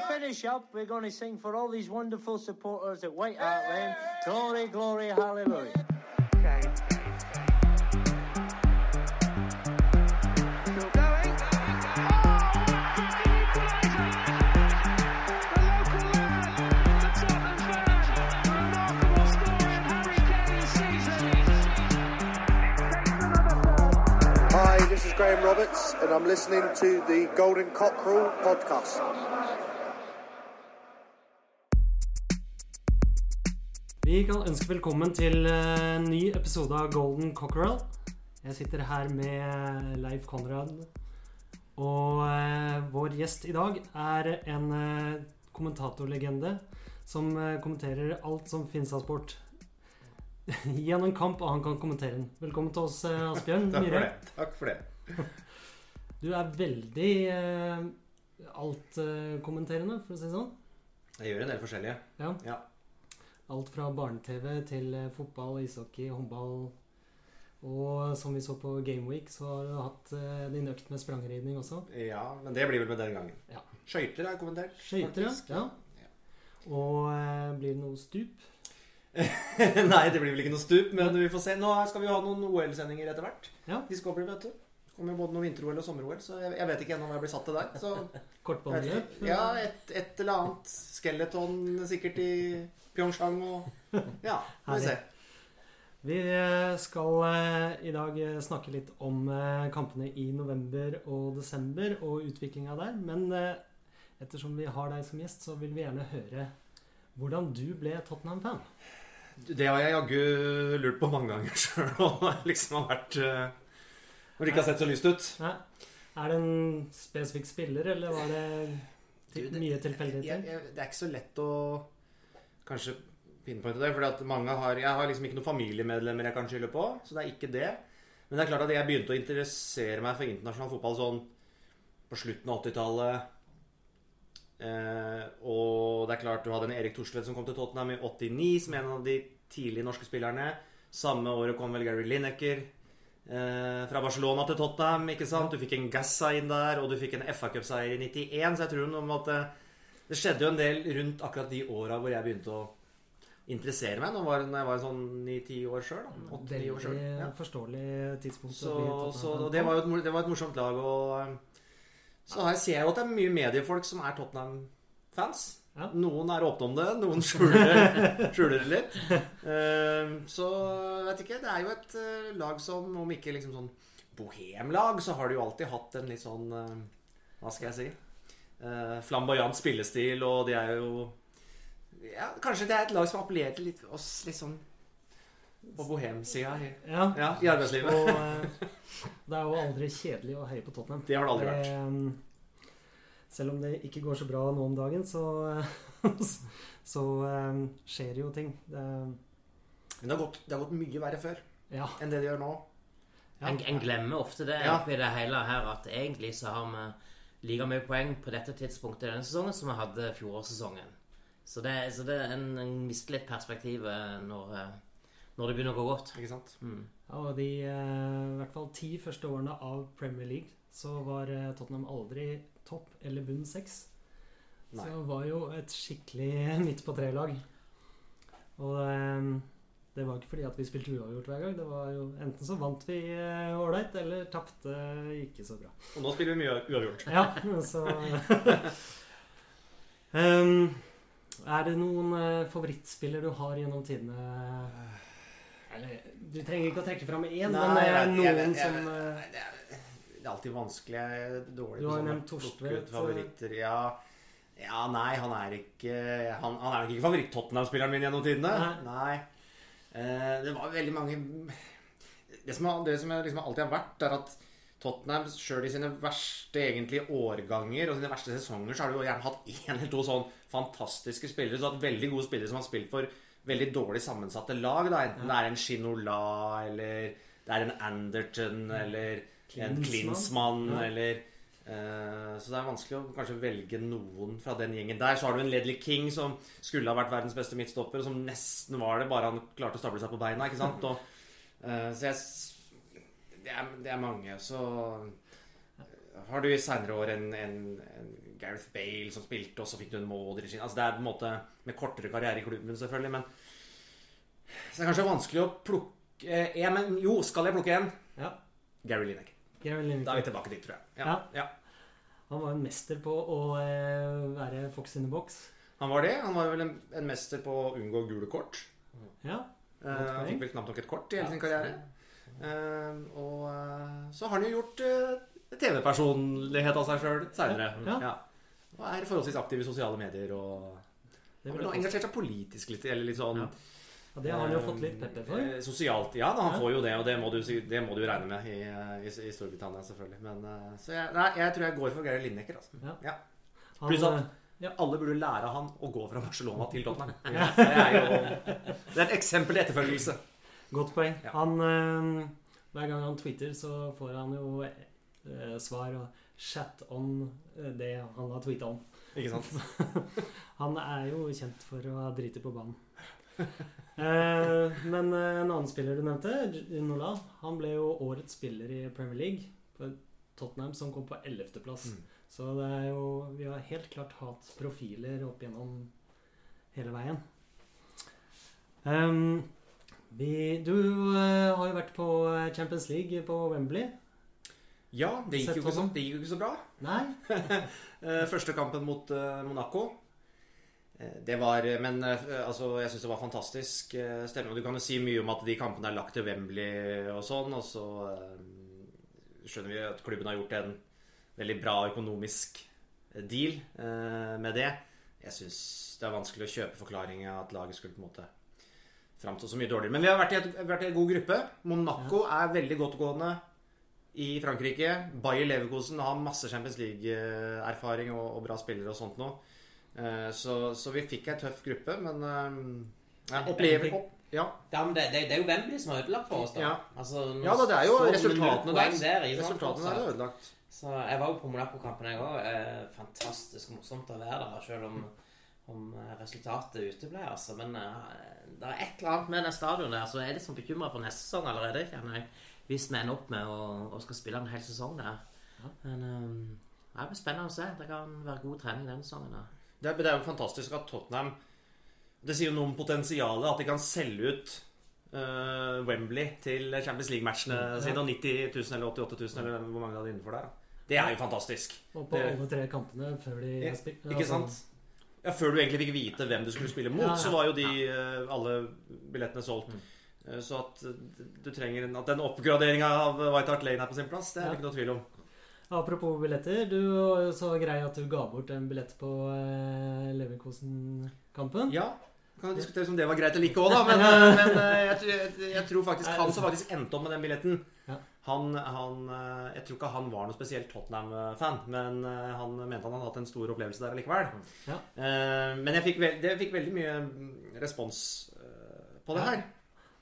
finish up, we're going to sing for all these wonderful supporters at White Hart Lane. Glory, glory, hallelujah. Graham Roberts, and I'm listening to the Golden Cockerel podcast. Vi kan ønske velkommen til en ny episode av Golden Cockerel. Jeg sitter her med Leif Konrad. Og eh, vår gjest i dag er en eh, kommentatorlegende som eh, kommenterer alt som finnes av sport. Gi han en kamp, og han kan kommentere den. Velkommen til oss, eh, Asbjørn Takk Myhre. det. Takk for det. Du er veldig eh, altkommenterende, for å si det sånn. Jeg gjør en del forskjellige. Ja. Ja. Alt fra barne-TV til eh, fotball, ishockey, håndball. Og som vi så på Gameweek, så har du hatt eh, din økt med sprangridning også. ja, men det blir vel med den gangen. Ja. Skøyter er kommentert. Skøyter, ja. ja. Og eh, blir det noe stup? Nei, det blir vel ikke noe stup, men vi får se. Nå skal vi ha noen OL-sendinger etter hvert. Ja. Bli, vet du. Kommer jo både noe vinter-OL og sommer-OL, så jeg, jeg vet ikke ennå om jeg blir satt til der. Så Kortbaneløp? Ja, et, et eller annet skeleton sikkert i Pyeongchang og Ja, får vi se. Vi eh, skal eh, i dag eh, snakke litt om kampene i november og desember og utviklinga der. Men ettersom vi har deg som gjest, så vil vi gjerne høre hvordan du ble Tottenham-fan. Det har jeg jaggu lurt på mange ganger sjøl, og liksom har vært Når det ikke har sett så lyst ut. Nei. Er det en spesifikk spiller, eller var det til, Du, det- mye tilfeldigheter? det er ikke så lett å kanskje pinpointe det. For mange har, jeg har liksom ikke noen familiemedlemmer jeg kan skylde på. Så det er ikke det. Men det er klart at jeg begynte å interessere meg for internasjonal fotball sånn på slutten av 80-tallet. Eh, og det er klart du hadde en Erik Thorstvedt som kom til Tottenham i 89 som en av de tidlige norske spillerne. Samme året kom vel Gary Lineker fra Barcelona til Tottenham. ikke sant? Du fikk en Gassa inn der, og du fikk en FA Cup-seier i 91. Så jeg tror om at det, det skjedde jo en del rundt akkurat de åra hvor jeg begynte å interessere meg. Nå var, når jeg var sånn ni-ti år sjøl. Åtte-ni år selv. Veldig Ja. forståelig tidspunkt. Så, så det, var jo et, det var et morsomt lag. Og eh, så her ser jeg jo at det er mye mediefolk som er Tottenham-fans. Ja. Noen er åpne om det, noen skjuler, skjuler det litt. Eh, så vet ikke. Det er jo et eh, lag som, om ikke liksom sånn bohemlag, så har de jo alltid hatt en litt sånn eh, Hva skal jeg si? Eh, flamboyant spillestil, og de er jo ja, Kanskje det er et lag som appellerer til litt, oss litt sånn på bohemsida i, Ja. ja, i arbeidslivet. Og det er jo aldri kjedelig å heie på Tottenham. Det har det aldri vært. Selv om det ikke går så bra nå om dagen, så, så eh, skjer det jo ting. Det, Men det har, gått, det har gått mye verre før ja. enn det de gjør nå. ja. En, en glemmer ofte det Ja. oppi det hele her at egentlig så har vi like mye poeng på dette tidspunktet i denne sesongen som vi hadde fjorårssesongen. Så det, så det en, en mister litt perspektivet når, eh, når det begynner å gå godt. Ikke sant? Mm. Ja, og de eh, i hvert fall ti første årene av Premier League så var eh, Tottenham aldri topp eller bunn seks. Så det var jo et skikkelig midt på tre-lag. Og eh, det var ikke fordi at vi spilte uavgjort hver gang. Det var jo Enten så vant vi eh, ålreit, eller tapte ikke så bra. Og nå spiller vi mye uavgjort. Ja, så um, Er det noen eh, favorittspiller du har gjennom tidene? Eller, du trenger ikke å trekke fram én, men det er jeg vet- jeg noen vet- som er, alltid vanskelig. Dårlig Du har nevnt Torstvedt. Favoritter. Ja. ja, nei, han er ikke Han, han er nok ikke favoritt-Tottenham-spilleren min gjennom tidene. Nei. Nei. Eh, det var veldig mange Det som, det som liksom alltid har vært, er at Tottenham sjøl i sine verste egentlige årganger og sine verste sesonger, så har de jo gjerne hatt én eller to sånn fantastiske spillere. Så hatt veldig gode spillere som har spilt for veldig dårlig sammensatte lag. Da. Enten det er en Shinola, eller det er en Anderton, eller en Klinsmann. Ja. eller uh, Så det er vanskelig å kanskje velge noen fra den gjengen der. Så har du en Ledley King som skulle ha vært verdens beste midtstopper, og som nesten var det, bare han klarte å stable seg på beina. ikke sant? Og, uh, så jeg det er, det er mange. Så eh, har du i seinere år en, en, en Gareth Bale som spilte, og så fikk du en Modric inn. Altså det er på en måte med kortere karriere i klubben, selvfølgelig, men Så det er kanskje vanskelig å plukke eh, ja, men jo, skal jeg plukke en? Ja. Gary Lineker. Gary Da er vi tilbake dit, tror jeg. Ja. Ja. Han var en mester på å eh, være fox in the box. Han var det. Han var vel en, en mester på å unngå gule kort. Ja. Uh, han fikk vel knapt nok et kort i hele sin karriere. Uh, og uh, så har han jo gjort eh, TV-personlighet av seg sjøl seinere. Og er forholdsvis aktiv i sosiale medier og har engasjert seg politisk litt, eller litt sånn Ja. Det har han jo fått litt pepper for. eh, Sosialt, ja. Da, han Ja. får jo det, og det må du, det må du regne med i, eh, i, i Storbritannia, selvfølgelig. Men, eh, så jeg, nei, jeg tror jeg går for Geir Lineker. Altså. Ja. Ja. Pluss at ja. alle burde lære han å gå fra Barcelona til Tottenham. Det er jo det er et eksempel til etterfølgelse. Godt poeng. Han, eh, hver gang han tweeter, så får han jo eh, svar og chat om eh, det han har tweeta om. Ikke sant? Han er jo kjent for å ha driti på banen. Eh, men eh, en annen spiller du nevnte, Nola, han ble jo årets spiller i Premier League På Tottenham, som kom på 11.-plass. Mm. Så det er jo Vi har helt klart hatt profiler opp gjennom hele veien. Um, vi, du uh, har jo vært på Champions League på Wembley. Ja, det gikk, jo ikke så, det gikk jo ikke så bra. Nei? Eh, Første kampen mot uh, Monaco. Eh, Det var Men eh, altså, jeg syns det var fantastisk eh, stemning. Og du kan jo si mye om at de kampene er lagt til Wembley og sånn, og så eh, skjønner vi at klubben har gjort en veldig bra økonomisk eh, deal eh, med det. Jeg syns det er vanskelig å kjøpe forklaringen at laget skulle på en måte framstå så mye dårligere. Men vi har vært i, et, vært i en god gruppe. Monaco er veldig godtgående i Frankrike. Bayer Leverkosen har masse Champions League-erfaring og, og bra spillere og sånt nå. Eh, Så, så vi fikk ei tøff gruppe, men eh, ja, opplever opp, ja. Det, det, det er jo Wembley som har ødelagt for oss, da. Ja. Altså, ja da, det er jo resultatene der. der Resultatene er ødelagt. Så jeg var jo på Monaco-kampen, jeg òg. Fantastisk morsomt å være der, selv om, om eh, resultatet uteble. Altså. Men eh, det er et eller annet med den stadion der, så jeg er litt sånn bekymra for neste sesong allerede. kjenner jeg. Hvis vi ender opp med å, å skal spille en hel sesong der. Men eh, det blir spennende å se. Det kan være god trening denne sesongen. da. Det er, det er jo fantastisk at Tottenham Det sier jo noe om potensialet, at de kan selge ut uh, Wembley til Champions League-matchene sine, og 90 000 eller 88 000, eller hvor mange de hadde innenfor der. Det er jo fantastisk. Og på Det- alle tre kantene før de Ja, spil- Ikke altså, sant? Ja, Før du egentlig fikk vite hvem du skulle spille mot, Ja, ja. så var jo de uh, alle billettene solgt. Mm. Så at eh, du trenger en, at den oppgraderinga av White Hart Lane er på sin plass, det er det Ja. ikke noe tvil om. Apropos billetter. Du var jo så grei at du ga bort en billett på eh, Leverkosen-kampen. Ja, kan jo diskutere om det var greit eller ikke òg, da. Men, eh, men eh, jeg, tror- jeg, jeg tror faktisk han som faktisk endte opp med den billetten han, han, eh, Jeg tror ikke han var noe spesielt Tottenham-fan, men han mente han hadde hatt en stor opplevelse der allikevel. Ja. Men jeg fikk, veld, jeg fikk veldig mye mm, respons på det her.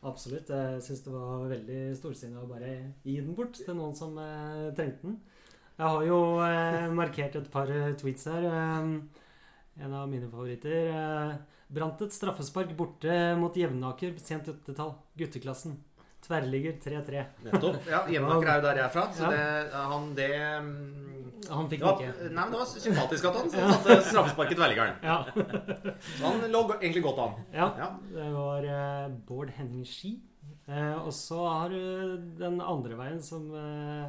Absolutt. Jeg syns det var veldig storsinnet å bare gi den bort til noen som trengte den. Jeg har jo eh, markert et par eh, tweets her. Eh, en av mine favoritter. Eh, brant et straffespark borte mot Jevnaker sent 80-tall. Gutteklassen. Tverrligger 3-3. Nettopp. Ja, Jevnaker er jo der jeg er fra, så Ja. det, han det mm, Han fikk det var, ikke. Nei, men det var sympatisk at han satte straffesparket tverrliggeren. Ja. Så han lå egentlig godt an. ja. Ja. Det var eh, Bård Henning Ski. Eh, og så har du den andre veien som eh,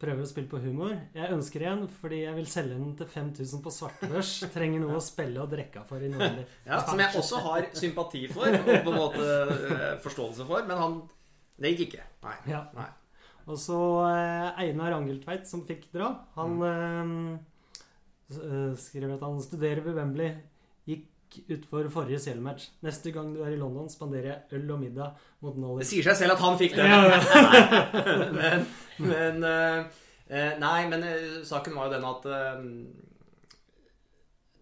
prøver å spille på humor. Jeg ønsker en fordi jeg vil selge den til 5000 på svartebørs. Trenger noe å spille og drikke for i november. Ja, som jeg også har sympati for og på en måte eh, forståelse for, men han Det gikk ikke. Nei. Ja. Nei. Og så eh, Einar Angeltveit, som fikk dra. Han Mm. skrev at han studerer ved Wembley. Utfor forrige CL-match. Neste gang du er i London, spanderer jeg øl og middag mot Det sier seg selv at han fikk det. Ja, ja. men men eh, eh, Nei, men eh, saken var jo den at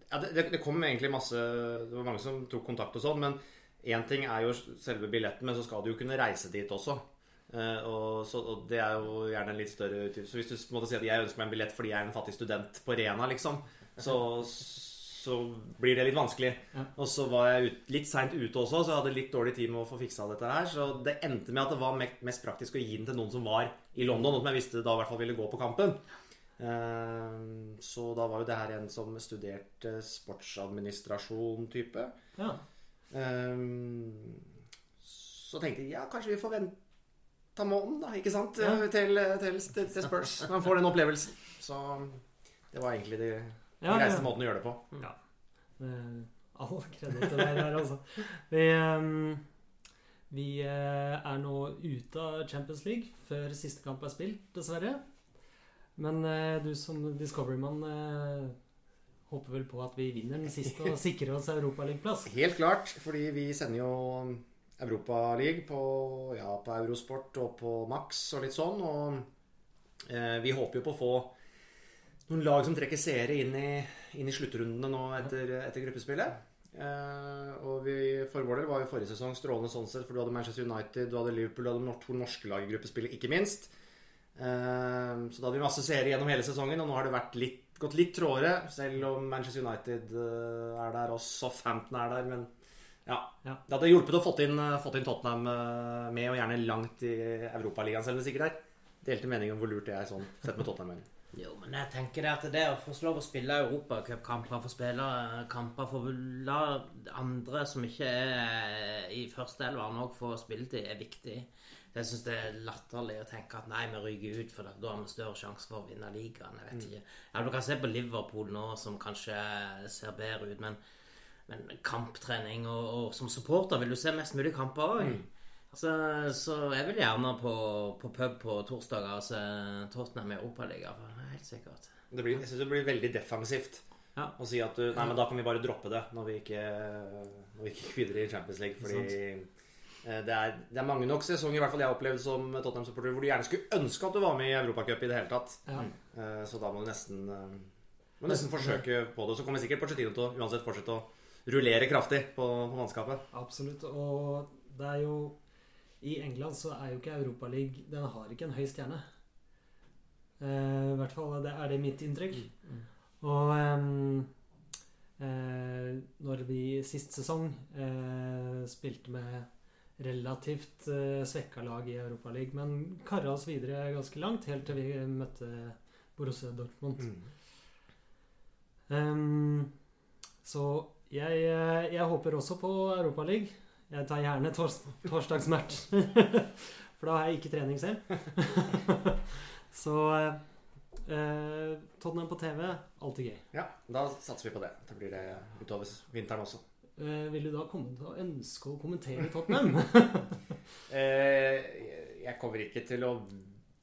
ja, det, det- kom egentlig masse Det var mange som tok kontakt og sånn, men én ting er jo selve billetten, men så skal du jo kunne reise dit også. Uh, og, så, og det er jo gjerne en litt større utgift. Så hvis du måte sier at jeg ønsker meg en billett fordi jeg er en fattig student på Rena, liksom, så, så blir det litt vanskelig. Ja. Og så var jeg ut, litt seint ute også, så jeg hadde litt dårlig tid med å få fiksa dette her. Så det endte med at det var mest praktisk å gi den til noen som var i London, og som jeg visste da i hvert fall ville gå på kampen. Eh, så da var jo det her en som studerte sportsadministrasjon-type. Ja. Eh, så tenkte jeg ja, kanskje vi får vente måneden, da, ikke sant? Ja. Til, til, til, til Spurs. Man får den opplevelsen. Så det var egentlig det Ja, greiste ja. måten å gjøre det på. Ja. Eh, All kreditt til deg der, altså. Vi, ehm, vi eh, er nå ute av Champions League før siste kamp er spilt, dessverre. Men eh, du som Discovery-mann eh, håper vel på at vi vinner den siste og sikrer oss Europaligaplass? Helt klart, fordi vi sender jo Europaliga på, ja, på Eurosport og på Max og litt sånn. Og eh, vi håper jo på å få noen lag som trekker seere inn i, inn i sluttrundene nå etter, etter gruppespillet. Uh, og vi, for vår del var jo forrige sesong strålende sånn sett, for du hadde Manchester United, du hadde Liverpool, du hadde to norske lag i gruppespillet, ikke minst. Uh, så da hadde vi masse seere gjennom hele sesongen, og nå har det vært litt, gått litt trådere, selv om Manchester United uh, er der, og Southampton er der, men ja. Ja. Det hadde hjulpet å fått inn, fått inn Tottenham med, og gjerne langt i Europaligaen, selv om det sikkert er delte meninger om hvor lurt det er sånn, sett med Tottenham. Jo, men jeg tenker det at det å få lov å spille europacupkamper, få spille eh, kamper, for la andre som ikke er i førsteelveren òg få spilletid, er viktig. Jeg syns det er latterlig å tenke at nei, vi ryker ut, for da har vi større sjanse for å vinne ligaen. Jeg vet ikke. Ja, du kan se på Liverpool nå, som kanskje ser bedre ut, men, men kamptrening og, og som supporter vil du se mest mulig kamper òg. Så, så jeg vil gjerne på, på pub på torsdager og se Tottenham i Europaligaen. Helt sikkert. Det blir, jeg synes det blir veldig defensivt Ja. å si at du, nei, men da kan vi bare droppe det når vi ikke, når vi ikke videre i Champions League. Fordi eh, det er, det er mange nok sesonger i hvert fall jeg har opplevd som Tottenham-supporter hvor du gjerne skulle ønske at du var med i Europacup i det hele tatt. Ja. Eh, Så da må du nesten, eh, må nesten forsøke på det. Så kommer sikkert Porcetino til å uansett fortsette å rullere kraftig på, på mannskapet. Absolutt. Og det er jo I England så er jo ikke Europaligaen Den har ikke en høy stjerne. Uh, I hvert fall det er det mitt inntrykk. Og um, uh, når vi sist sesong uh, spilte med relativt uh, svekka lag i Europaligaen, men kara oss videre ganske langt, helt til vi møtte Borussia Dortmund. Ehm, så jeg, jeg håper også på Europaligaen. Jeg tar gjerne tors torsdagsmatch. For da har jeg ikke trening selv. så eh, eh, Tottenham på TV, alltid gøy. Ja, da satser vi på det. Da blir det utover vinteren også. Eh, vil du da komme til å ønske å kommentere Tottenham? Eh, jeg kommer ikke til å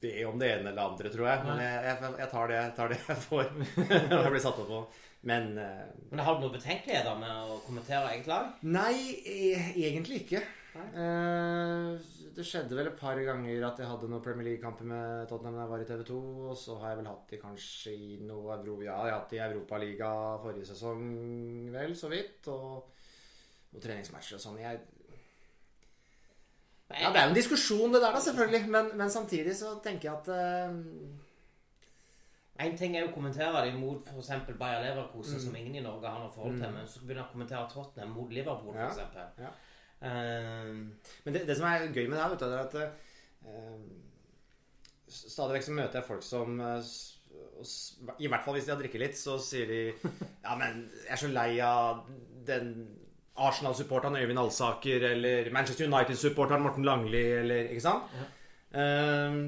be om det ene eller det andre, tror jeg. Men jeg, jeg, jeg tar, det, jeg tar det jeg får. jeg blir satt opp på. Men uh, Men har du noen betenkeligheter med å kommentere eget lag? Nei, e- egentlig ikke. Uh, det skjedde vel et par ganger at jeg hadde noen Premier League-kamper med Tottenham da jeg var i TV 2. Og så har jeg vel hatt de kanskje i noe Euro... Ja, jeg har hatt de i Europaliga forrige sesong, vel, så vidt. Og, og treningsmatcher og sånn. Jeg, ja, det er jo en diskusjon, det der, da, selvfølgelig. Men, men samtidig så tenker jeg at eh, En ting er jo å kommentere dem mot f.eks. Bayer Leverkosen, Mm. som ingen i Norge har noe forhold til, men så begynner jeg å kommentere Tottenham mot Liverpool, f.eks. ja. Uh, Men det, det som er gøy med det her, vet du, er at uh, Stadig vekk så møter jeg folk som I hvert fall hvis de har drikket litt, så sier de Ja, men jeg er så lei av den Arsenal-supporteren Øyvind Alsaker, eller Manchester United-supporteren Morten Langli, eller Ikke sant? Eh,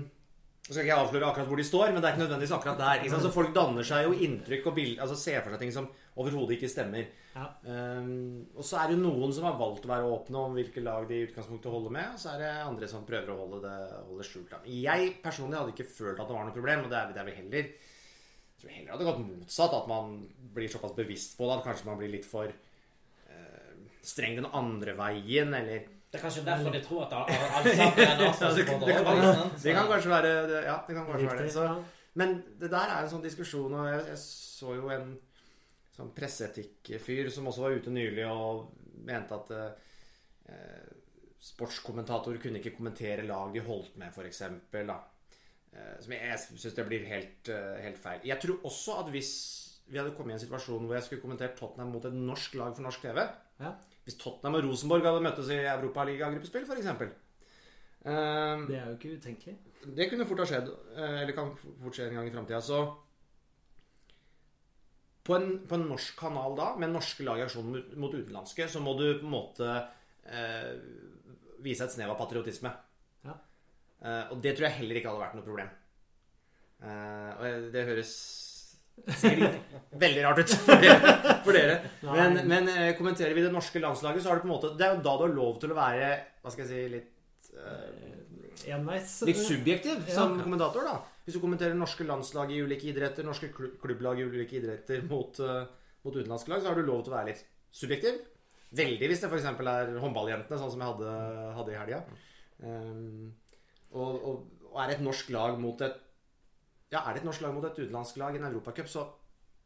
nå skal ikke jeg avsløre akkurat hvor de står, men det er ikke nødvendigvis akkurat der. Ikke sant? Så folk danner seg jo inntrykk og bild, altså ser for seg ting som overhodet ikke stemmer. Ja. Um, og så er det noen som har valgt å være åpne om hvilke lag de i utgangspunktet holder med, og så er det andre som prøver å holde det, holde skjult. Jeg personlig hadde ikke følt at det var noe problem, og det er, det er vel heller jeg tror heller hadde gått motsatt, at man blir såpass bevisst på det at kanskje man blir litt for streng den andre veien, eller det er kanskje derfor de tror at alle sammen er en det, det, kan, kanskje være det, Ja, det kan kanskje være det. Så, men det der er en sånn diskusjon, og jeg, jeg så jo en sånn presseetikkfyr som også var ute nylig og mente at eh, sportskommentator kunne ikke kommentere lag de holdt med, f.eks. Eh, som jeg, jeg syns det blir helt, eh, helt feil. Jeg tror også at hvis vi hadde kommet i en situasjon hvor jeg skulle kommentert Tottenham mot et norsk lag for norsk TV Ja. Hvis Tottenham og Rosenborg hadde møttes i Europaliga-gruppespill, f.eks. Um, Det er jo ikke utenkelig. det kunne fort ha skjedd, eh, eller kan fort skje en gang i framtida. Så på en, på en norsk kanal da, med norske lag i aksjon mot, utenlandske, så må du på en måte uh, vise et snev av patriotisme. Ja. Uh, og det tror jeg heller ikke hadde vært noe problem. Uh, og det høres sikkert veldig rart ut for dere. For dere. Men, men eh, kommenterer vi det norske landslaget, så har du på en måte Det er jo da du har lov til å være Hva skal jeg si litt uh, Enveis. Litt subjektiv Ja. som kommentator, da. Hvis du kommenterer norske landslag i ulike idretter, norske klubblag i ulike idretter mot, uh, mot utenlandske lag, så har du lov til å være litt subjektiv. Veldig hvis det f.eks. er håndballjentene, sånn som jeg hadde, hadde i helga. Um, og, og, og er et norsk lag mot et Ja, er det et norsk lag mot et utenlandsk lag i en europacup, så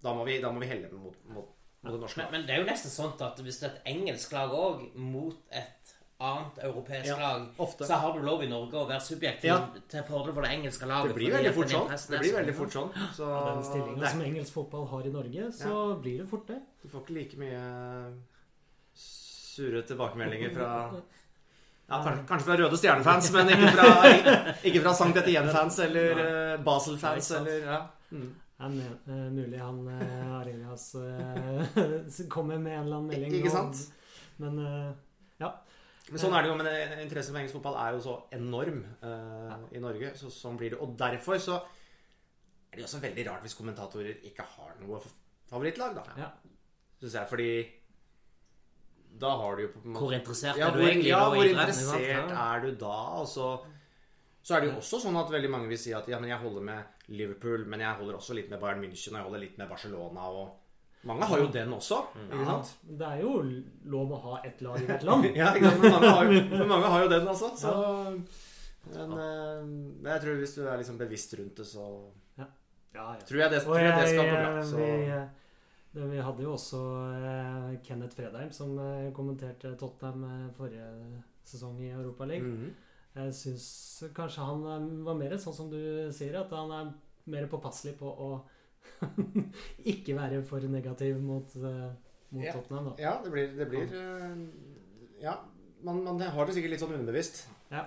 da må vi, da må vi helle mot, mot, mot et norsk Men, lag. men det er jo nesten sånn at hvis det er et engelsk lag òg mot et annet europeisk Ja, lag, ofte. så har du lov i Norge å være subjektiv Ja. til fordel for det engelske laget. Det blir veldig fort sånn. Det blir veldig fort sånn. Så Den stillinga som engelsk fotball har i Norge, så blir det fort det. Du får ikke like mye sure tilbakemeldinger fra ja, kanskje, fra Røde Stjerne-fans, men ikke fra, ikke fra Sankt Etienne-fans eller eh, Basel-fans. Ja. mm. Det er eh, mulig han uh, Arelias eh, kommer med en eller annen melding Ikke sant? Men eh, ja. Men sånn er det jo, men eh, interessen for engelsk fotball er jo så enorm uh, i Norge. Så sånn blir det. Og derfor så er det jo også veldig rart hvis kommentatorer ikke har noe favorittlag, da. Ja. Syns jeg, fordi da har du jo på en måte Hvor interessert ja, er du hvor, egentlig ja, da hvor interessert er du da? Altså, så, så er det jo også sånn at veldig mange vil si at ja, men jeg holder med Liverpool, men jeg holder også litt med Bayern München, og jeg holder litt med Barcelona, og mange har jo den også, ikke sant? Det er jo lov å ha ett lag i hvert land. Ja? Men mange har jo, men mange har jo den, altså. Så, men, eh, men jeg tror hvis du er liksom bevisst rundt det, så Ja, ja. tror jeg det, tror jeg det skal gå bra. eh, Så. Det, vi hadde jo også eh, Kenneth Fredheim som eh, kommenterte Tottenham eh, forrige sesong i Europaligaen. -hmm. Jeg syns kanskje han eh, var mer sånn som du sier, at han er mer påpasselig på å ikke være for negativ mot, eh, mot Ja. Tottenham. Da. Ja, det blir, det blir Ja, man, man har det sikkert litt sånn underbevisst. Ja.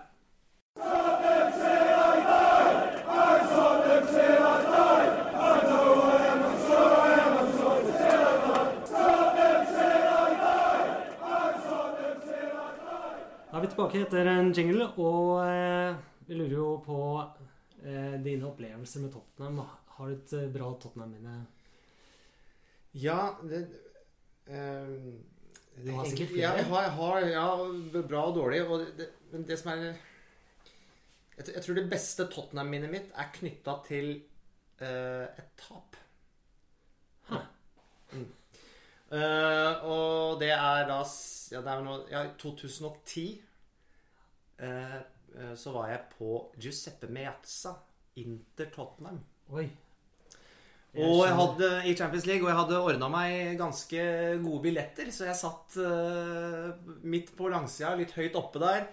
Da er vi tilbake etter en jingle, og eh, vi lurer jo på eh, dine opplevelser med Tottenham. Har du et eh, bra Tottenham-minne? Ja, det eh, Du har sikkert Ja, jeg har, jeg har ja, bra og dårlig. Og det, men det som er jeg, jeg tror det beste Tottenham-minnet mitt er knytta til eh, et tap. Mm. Eh, og det er da Ja, det er noe, Ja, i 2010 uh, uh, så var jeg på Giuseppe Meazza, Inter Tottenham. Oi. Og jeg hadde i Champions League, og jeg hadde ordna meg ganske gode billetter, så jeg satt eh, midt på langsida, litt høyt oppe der.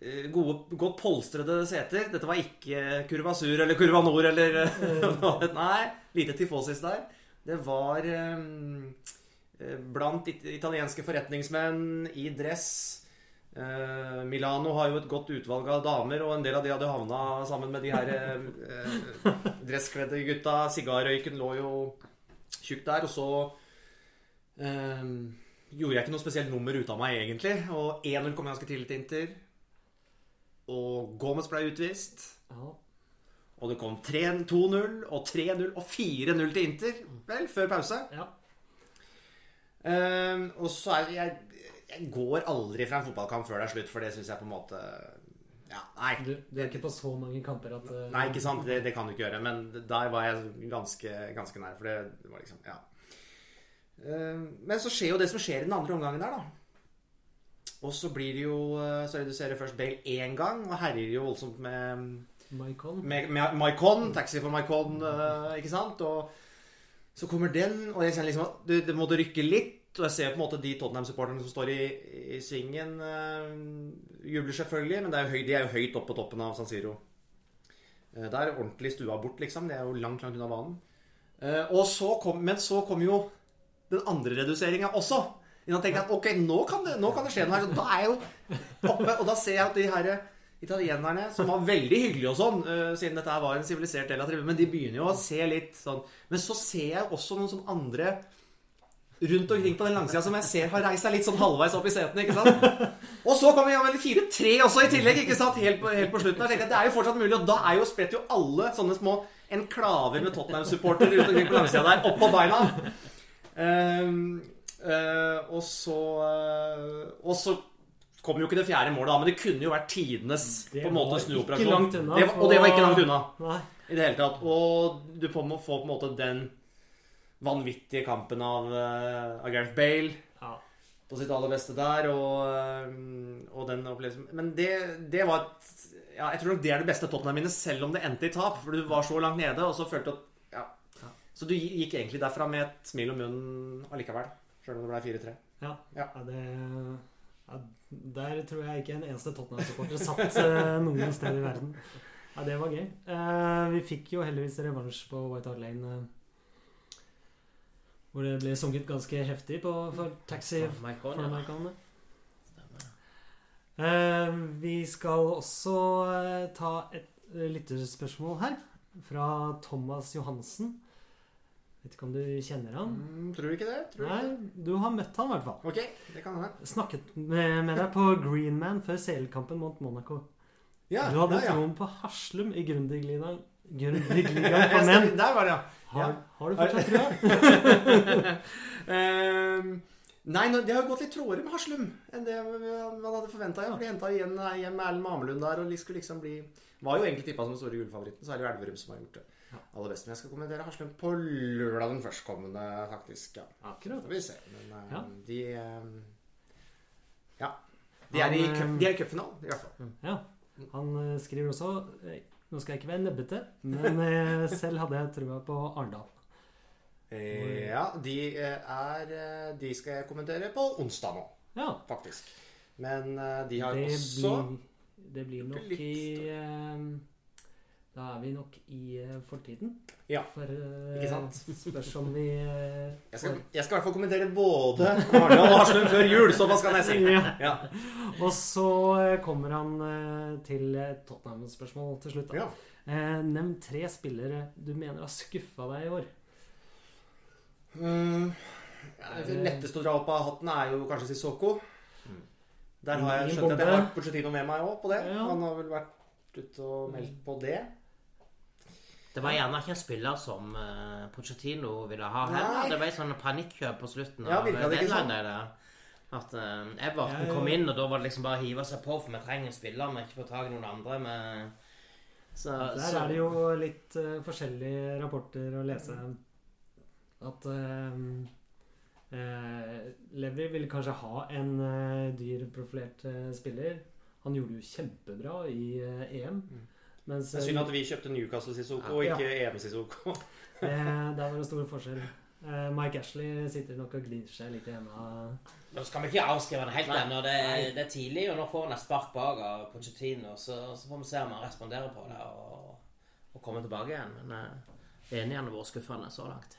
Eh, gode, godt polstrede seter. Dette var ikke Kurva Sur eller Kurva Nord eller eh, Nei, lite tifosis der. Det var eh, blant it italienske forretningsmenn i dress. Eh, Milano har jo et godt utvalg av damer, og en del av de hadde havna sammen med de her eh, dresskledde gutta. Sigarrøyken lå jo tjukt der. Og så eh, gjorde jeg ikke noe spesielt nummer ut av meg, egentlig. Og 1-0 kom ganske tidlig til Inter. Og Gomez ble utvist. Ja. Og det kom 2-0 og 3-0 og 4-0 til Inter. Vel, før pause. ja. Ehm, og så er jeg Jeg går aldri fra en fotballkamp før det er slutt, for det syns jeg på en måte Ja, nei. Du, du er ikke på så mange kamper at uh, Nei, ikke sant? Det, det kan du ikke gjøre. Men der var jeg ganske, ganske nær. For det var liksom Ja. Uh, men så skjer jo det som skjer i den andre omgangen der, da. Og så blir det jo eh, Så reduserer først Bale én gang, og herjer jo voldsomt med Maicon. med, med Maicon, taxi for Maicon, uh, ikke sant? Og så kommer den, og jeg kjenner liksom at det, du måtte rykke litt. Og jeg ser på en måte de Tottenham-supporterne som står i, i svingen, uh, jubler selvfølgelig, men er høy, de er jo høyt oppe på toppen av San Siro. Uh, det er ordentlig stua bort, liksom. Det er jo langt, langt unna banen. Uh, så kom, men så kom jo den andre reduseringa også. Innan tenker jeg at ok, nå kan det, nå kan det skje noe her. Så da er jeg jo oppe, og da ser jeg at de her italienerne, som var veldig hyggelige og sånn, uh, siden dette her var en sivilisert del av tribunen, men de begynner jo å se litt sånn Men så ser jeg også noen sånn andre rundt omkring på den langsida som jeg ser har reist seg litt sånn halvveis opp i setene. ikke sant? Og så kommer vi Vel 4-3 også i tillegg, ikke sant? Helt på, helt på slutten. Jeg tenkte, Det er jo fortsatt mulig, og da er jo spredt jo alle sånne små enklaver med Tottenham-supportere rundt omkring på langsida der, opp på beina. Um, uh, og så uh, Og så kom jo ikke det fjerde målet, da, men det kunne jo vært tidenes på en måte snuoperasjon. Det var, og det var ikke langt unna Nei. i det hele tatt. Og du får på en måte den vanvittige kampen av, eh, av Gareth Bale Ja. på sitt aller beste der, og, eh, og den opplevelsen Men det, det var et ja, Jeg tror nok det er det beste Tottenham-minnet, selv om det endte i tap. For du var så langt nede, og så følte du at ja. Så du gikk egentlig derfra med et smil om munnen allikevel. Sjøl om det ble 4-3. Ja. Ja. ja, det Der tror jeg ikke en eneste Tottenham-supporter satt eh, noen sted i verden. Ja, det var gøy. Vi fikk jo heldigvis revansj på White Hart Lane. Hvor det ble sunget ganske heftig på, for taxi Mike for Conn, ja. Eh, vi skal også eh, ta et eh, lytterspørsmål her. Fra Thomas Johansen. Vet ikke om du kjenner han? Mm, tror du ikke det? Tror Nei, ikke? Du har møtt han i hvert fall. Ok, det kan være. Snakket med, med deg på Greenman før CL-kampen mot Monaco. Ja, Du hadde ja, ja. troen på Haslum i Grundigligaen Grundigligaen gang for menn. Der var det, ja. Har, har du fortsatt trua? Ehm, nei, det har gått litt trådere med Haslum enn det man hadde forventa. Ja. For de henta igjen eh, hjem med Erlend Mamelund der, og de skulle liksom bli Var jo egentlig tippa som store gullfavoritten, så er det jo Elverum som har gjort det aller best. Men jeg skal kommentere Haslum på lørdag den førstkommende, faktisk. Ja. Akkurat. Får vi se. Men eh, Ja. de eh, Ja. De er, i cup- de er i cupfinalen, i hvert fall. Ja. Han skriver også Nå skal jeg ikke være nebbete, men eh, selv hadde jeg trua på Arendal. Eh, ja, de eh, er De skal jeg kommentere på onsdag nå, Ja. faktisk. Men de har Det også blir, det blir nok i Da er vi nok i eh, fortiden. Ja, For uh, ikke sant? spørs om vi uh, Jeg skal, jeg skal i hvert fall kommentere både Arne og Haslum før jul, såpass kan jeg si. Ja. Ja. Og så kommer han uh, til Tottenham-spørsmål til slutt. Da. Ja. Nevn tre spillere du mener har skuffa deg i år. Mm, ja, det letteste å dra opp av hatten er jo kanskje Sissoko. Der har jeg skjønt at jeg har Porcetino med meg òg på det. Ja. Han har vel vært ute og meldt på det. Det var gjerne ikke en spiller som uh, Pochettino ville ha heller. Det ble sånn panikkjøp på slutten Ja, av det ikke sånn? der. At uh, Everton Jeg- kom inn, og da var det liksom bare å hive seg på, for vi trenger en spiller, vi ikke får tak i noen andre. Med... Så, Der så- er det jo litt uh, forskjellige rapporter å lese. At eh, eh, Levi ville kanskje ha en eh, dyr profilert eh, spiller. Han gjorde jo kjempebra i eh, EM. Mens Det er eh, synd at vi kjøpte Newcastle Sissoko og Ja. ikke EM Sissoko. det, der var det stor forskjell. Eh, Mike Ashley sitter nok og gnir seg litt hjemme. Nå skal vi ikke avskrive han helt ennå. Det, er- det er tidlig, og nå får han et spark bak av Pochettino. Så, så får vi se om han responderer på det og, og kommer tilbake igjen. Men uh, enig han har vært skuffende så langt.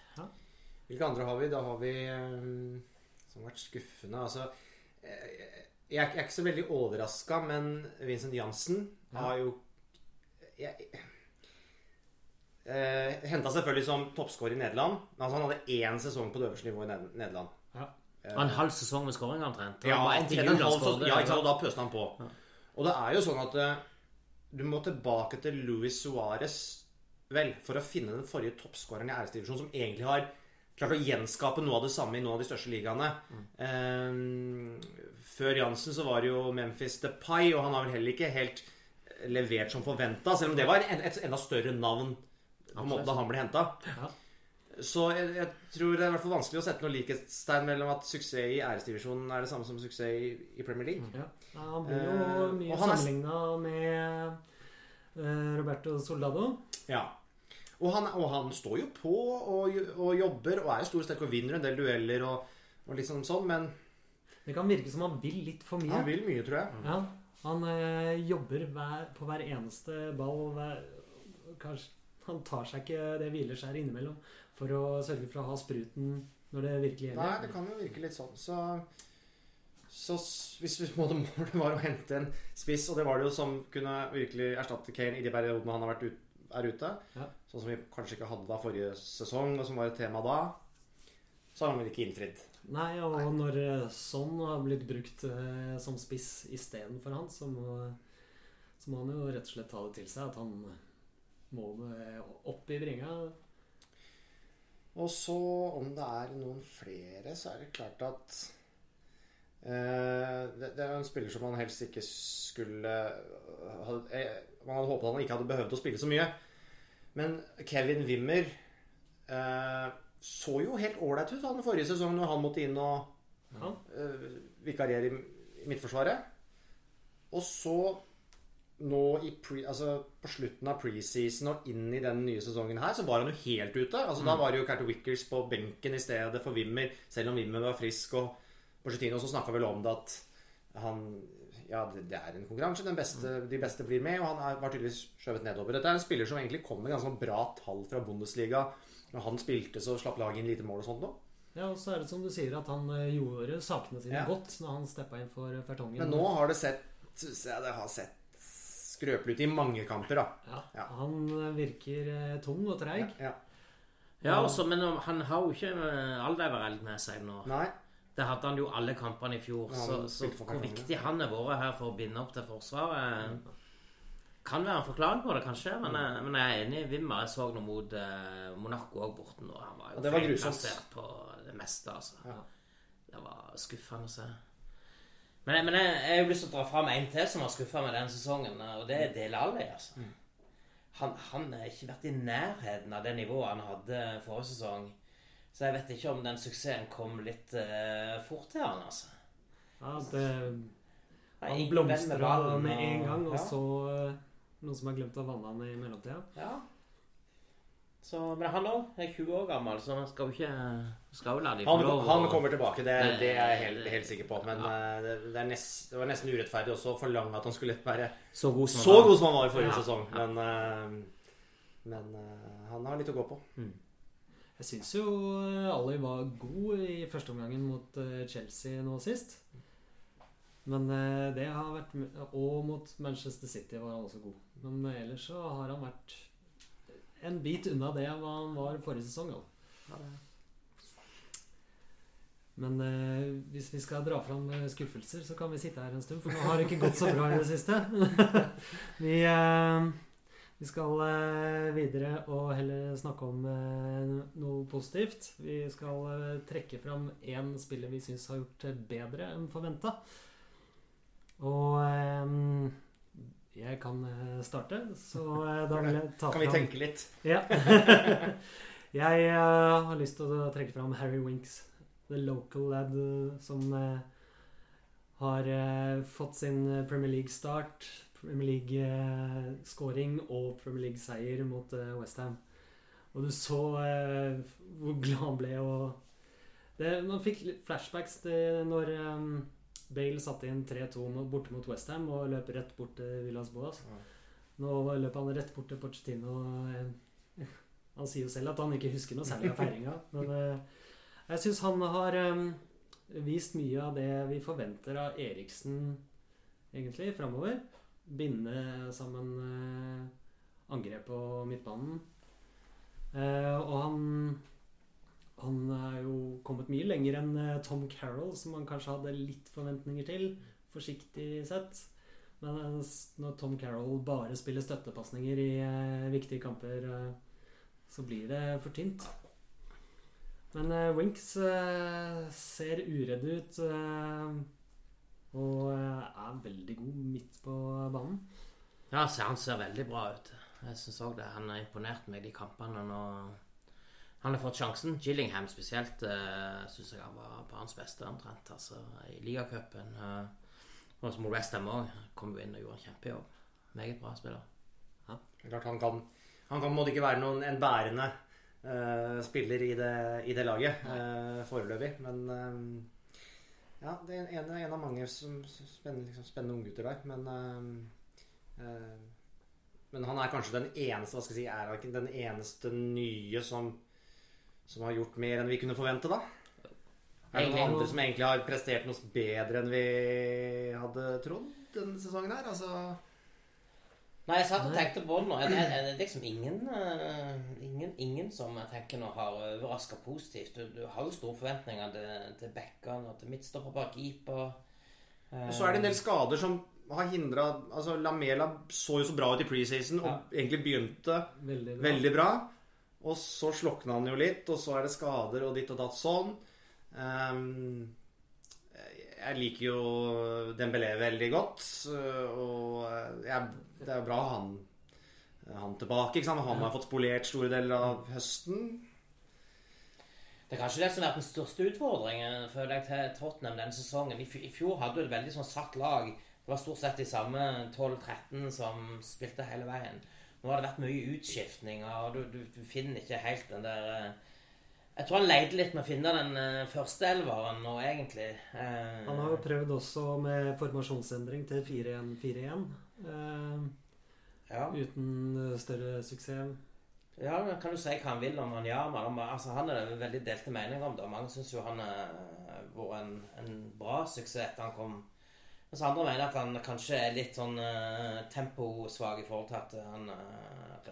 Hvilke andre har vi? Da har vi um, som har vært skuffende. Altså eh, Jeg er jeg er ikke så veldig overraska, men Vincent Jansen har jo jeg, eh, Henta selvfølgelig som toppskårer i Nederland. Men altså, han hadde én sesong på det øverste nivået i Nederland. Ja. Og en halv sesong med skåring omtrent. Ja, etter en halv sesong. Ja, ikke sant? Og da pøste han på. Og det er jo sånn at eh, du må tilbake til Luis Suárez vel, for å finne den forrige toppskåreren i æresdivisjonen som egentlig har klart å gjenskape noe av det samme i noen av de største ligaene. Eh, før Jansen så var det jo Memphis Depay, og han har vel heller ikke helt levert som forventa, selv om det var en, et enda større navn på en måte da han ble henta. Ja. Så jeg, jeg tror det er i hvert fall vanskelig å sette noe likhetstegn mellom at suksess i æresdivisjonen er det samme som suksess i, i Premier League. Ja. Ja, han blir jo Eh, mye er- sammenligna med eh, Roberto Soldado. Ja. Og han, og han står jo på og, og jobber og er stor og sterk og vinner en del dueller og, og sånn sånn, men Det kan virke som han vil litt for mye. han vil mye, tror jeg. Ja, han eh, jobber hver, på hver eneste ball. Hver, kanskje, han tar seg ikke det hvileskjæret innimellom for å sørge for å ha spruten når det virkelig Nei, det kan jo virke litt sånn. Så, Så hvis målet var å hente en spiss, og det var det jo som kunne virkelig erstatte Kane i de periodene han har vært ut, er ute, Ja. sånn som vi kanskje ikke hadde da forrige sesong, og som var et tema da, så har han vel ikke innfridd. Nei, og når eh, sånn har blitt brukt eh, som spiss istedenfor han, så må, så må han jo rett og slett ta det til seg at han må eh, opp i bringa. Og så, om det er noen flere, så er det klart at eh, det, det er en spiller som man helst ikke skulle hadde, eh, Man hadde håpet han ikke hadde behøvd å spille så mye. Men Kevin Wimmer eh, så jo helt ålreit ut han forrige sesong når han måtte inn og Ja. eh, vikariere i, i Midtforsvaret. Og så nå i pre, altså på slutten av preseason og inn i den nye sesongen her, så var han jo helt ute. Altså Da var det jo Carter Wickers på benken i stedet for Wimmer, selv om Wimmer var frisk. Og Porcetino så snakka vel om det at han Ja, det, det er en konkurranse. Den beste, de beste blir med, og han er, var tydeligvis skjøvet nedover. Dette er en spiller som egentlig kom med ganske bra tall fra Bundesliga. Når han spilte, så slapp laget inn lite mål og sånt nå. Ja, og så er det som du sier, at han eh, gjorde sakene sine Ja. godt når han steppa inn for Fertongen. Men nå har det sett ja, Det har sett skrøpelig ut i mange kamper, da. ja, Ja. Han eh, virker eh, tung og treig. Ja. Ja, også, men han har jo ikke Alderweireld med seg nå. Nei. Det hadde han jo alle kampene i fjor. Ja, Så, så hvor viktig han har vært her for å binde opp til Forsvaret Kan være en forklaring på det, kanskje. Men, Mm. men jeg er enig Wimmer. Jeg så noe mot uh, Monaco òg borte nå. Han var jo det var på det meste, altså. Ja. Det var skuffende å se. Men, men jeg, jeg har lyst til å dra fram en til som har skuffa meg denne sesongen, og det er Dele Alli. Altså. Mm. Han, han har ikke vært i nærheten av det nivået han hadde forrige sesong. Så jeg vet ikke om den suksessen kom litt eh, fort til han, altså. Ja, det, han blomstrer med med en gang, og ja. så eh, noen som har glemt å vanne han i mellomtida. Ja. Så, men han òg er 20 år gammel, så han skal jo ikke skal jo la de få Han, lov han kommer tilbake, det, det er jeg helt, helt sikker på. Men ja. det, det, er nest, det var nesten urettferdig også å forlange at han skulle være så god som så han var. god som han var i forrige Ja. sesong. Men, eh, men eh, han har litt å gå på. Jeg syns jo eh, Ali var god i første omgangen mot eh, Chelsea nå sist. Men eh, det har vært Og mot Manchester City var han også god. Men eh, ellers så har han vært en bit unna det hva han var forrige sesong. Ja. Men eh, hvis vi skal dra fram skuffelser, så kan vi sitte her en stund, for nå har det ikke gått så bra i det siste. vi, eh, vi skal videre og heller snakke om noe positivt. Vi skal trekke fram én spiller vi syns har gjort bedre enn forventa. Og um, jeg kan eh, starte, så eh, da vil jeg ta Kan vi tenke litt? ja. jeg uh, har lyst til å trekke fram Harry Winks, the local lad som uh, har uh, fått sin Premier League-start, Premier League-scoring og Premier League-seier mot Westham. Og du så hvor glad han ble. Og det, man fikk litt flashbacks til når eh, Bale satte inn 3-2 borte mot Westham og løp rett bort til Villas Boas. Ja. Nå løp han rett bort til Pochettino. eh, Han sier jo selv at han ikke husker noe særlig av feiringa. Men eh, jeg syns han har eh, vist mye av det vi forventer av Eriksen egentlig framover. Binde sammen angrep på midtbanen. Og han han er jo kommet mye lenger enn eh, Tom Carroll, som man kanskje hadde litt forventninger til, forsiktig sett. Men eh, når Tom Carroll bare spiller støttepasninger i eh, viktige kamper, så blir det for tynt. Men Winks ser uredd ut og er veldig god midt på banen. Ja, han ser veldig bra ut. Jeg syns òg det. Han har imponert meg de kampene nå. Han har fått sjansen. Gillingham spesielt uh, syns jeg han var på hans beste omtrent. Altså, I ligacupen. Uh, og mot Westham òg. Kom jo inn og gjorde en kjempejobb. Meget bra spiller. Er Klart han kan Han kan måtte ikke være noen, en bærende uh, spiller i det, i det laget uh, foreløpig. Men uh, ja, det er en, en av mange som, spennende, liksom, spennende unggutter der. Men eh, eh, Men han er kanskje den eneste Hva skal jeg si, er den eneste nye som, som har gjort mer enn vi kunne forvente, da? Er det noen Egentlig- andre som egentlig har prestert noe bedre enn vi hadde trodd denne sesongen her? Altså Nei, jeg satt og tenkte på det nå. Det er, det liksom ingen, eh, ingen, ingen som jeg tenker nå har overraska positivt. Du, du har jo store forventninger til, til backene og til midtstopper, keeper. Eh, Så er det en del skader som har hindra Altså, Lamela så jo så bra ut i preseason og egentlig begynte Veldig bra. veldig bra. Og så slokna han jo litt, og så er det skader og ditt og datt sånn. Um, jeg liker jo Dembélé veldig godt, og jeg, det er bra å ha han, han tilbake. ikke sant? Han har fått spolert store deler av høsten. Det er kanskje det som har vært den største utfordringen føler jeg, til Tottenham denne sesongen. I, I fjor hadde du et veldig sånn satt lag. Det var stort sett de samme 12-13 som spilte hele veien. Nå har det vært mye utskiftninger, og du, du, du finner ikke helt den der eh, Jeg tror han leide litt med å finne den uh, første elveren nå, egentlig. Eh, Han har jo prøvd også med formasjonsendring til 4-1-4-1. Eh, ja. uten eh, større suksess. Ja, men kan du si hva han vil om Wanyama? da? Altså, han er det veldig delte meninger om det. Mange syns jo han har vært en, en bra suksess etter han kom. Mens andre mener at han kanskje er litt sånn uh, temposvak i forhold til at han uh,